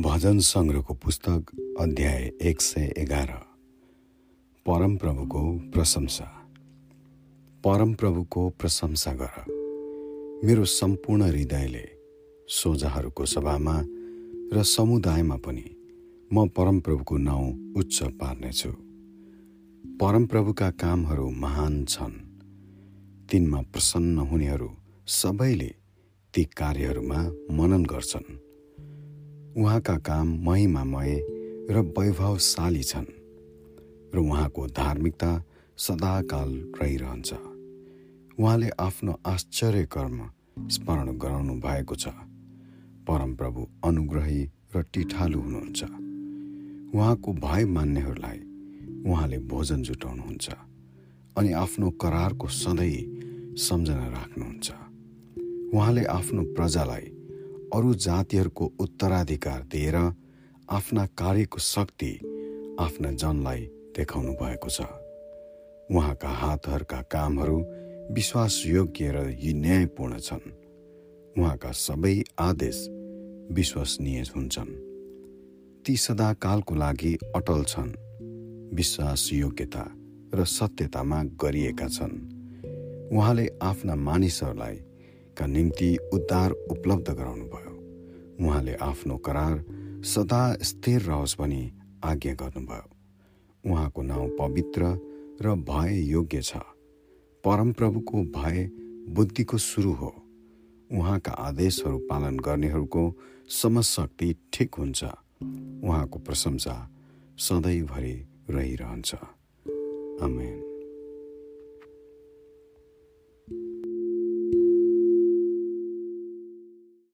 भजन सङ्ग्रहको पुस्तक अध्याय एक सय एघार। परमप्रभुको प्रशंसा। परमप्रभुको प्रशंसा गर। मेरो सम्पूर्ण हृदयले सोझाहरूको सभामा र समुदायमा पनि म परमप्रभुको नाउँ उच्च पार्नेछु। परमप्रभुका कामहरू महान छन्। तिनमा प्रसन्न हुनेहरू सबैले ती कार्यहरूमा मनन गर्छन्। उहाँका काम महिमामय र वैभवशाली छन् र उहाँको धार्मिकता सदाकाल रहिरहन्छ। उहाँले आफ्नो आश्चर्य कर्म स्मरण गराउनु भएको छ। परमप्रभु अनुग्रही र टिठालु हुनुहुन्छ। उहाँको भय मान्नेहरूलाई उहाँले भोजन जुटाउनुहुन्छ अनि आफ्नो करारको सधैँ सम्झना राख्नुहुन्छ। उहाँले आफ्नो प्रजालाई अरू जातिहरूको उत्तराधिकार दिएर आफ्ना कार्यको शक्ति आफ्ना जनलाई देखाउनु भएको छ। उहाँका हातहरूका कामहरू विश्वासयोग्य र न्यायपूर्ण छन्। उहाँका सबै आदेश विश्वसनीय हुन्छन्। ती सदाकालको लागि अटल छन्। विश्वासयोग्यता र सत्यतामा गरिएका छन्। उहाँले आफ्ना मानिसहरूलाई का निम्ति उद्धार उपलब्ध गराउनुभयो। उहाँले आफ्नो करार सदा स्थिर रहोस् भनी आज्ञा गर्नुभयो। उहाँको नाउँ पवित्र र भय योग्य छ। परमप्रभुको भय बुद्धिको सुरु हो। उहाँका आदेशहरू पालन गर्नेहरूको समशक्ति ठिक हुन्छ। उहाँको प्रशंसा सधैँभरि रहिरहन्छ। आमेन।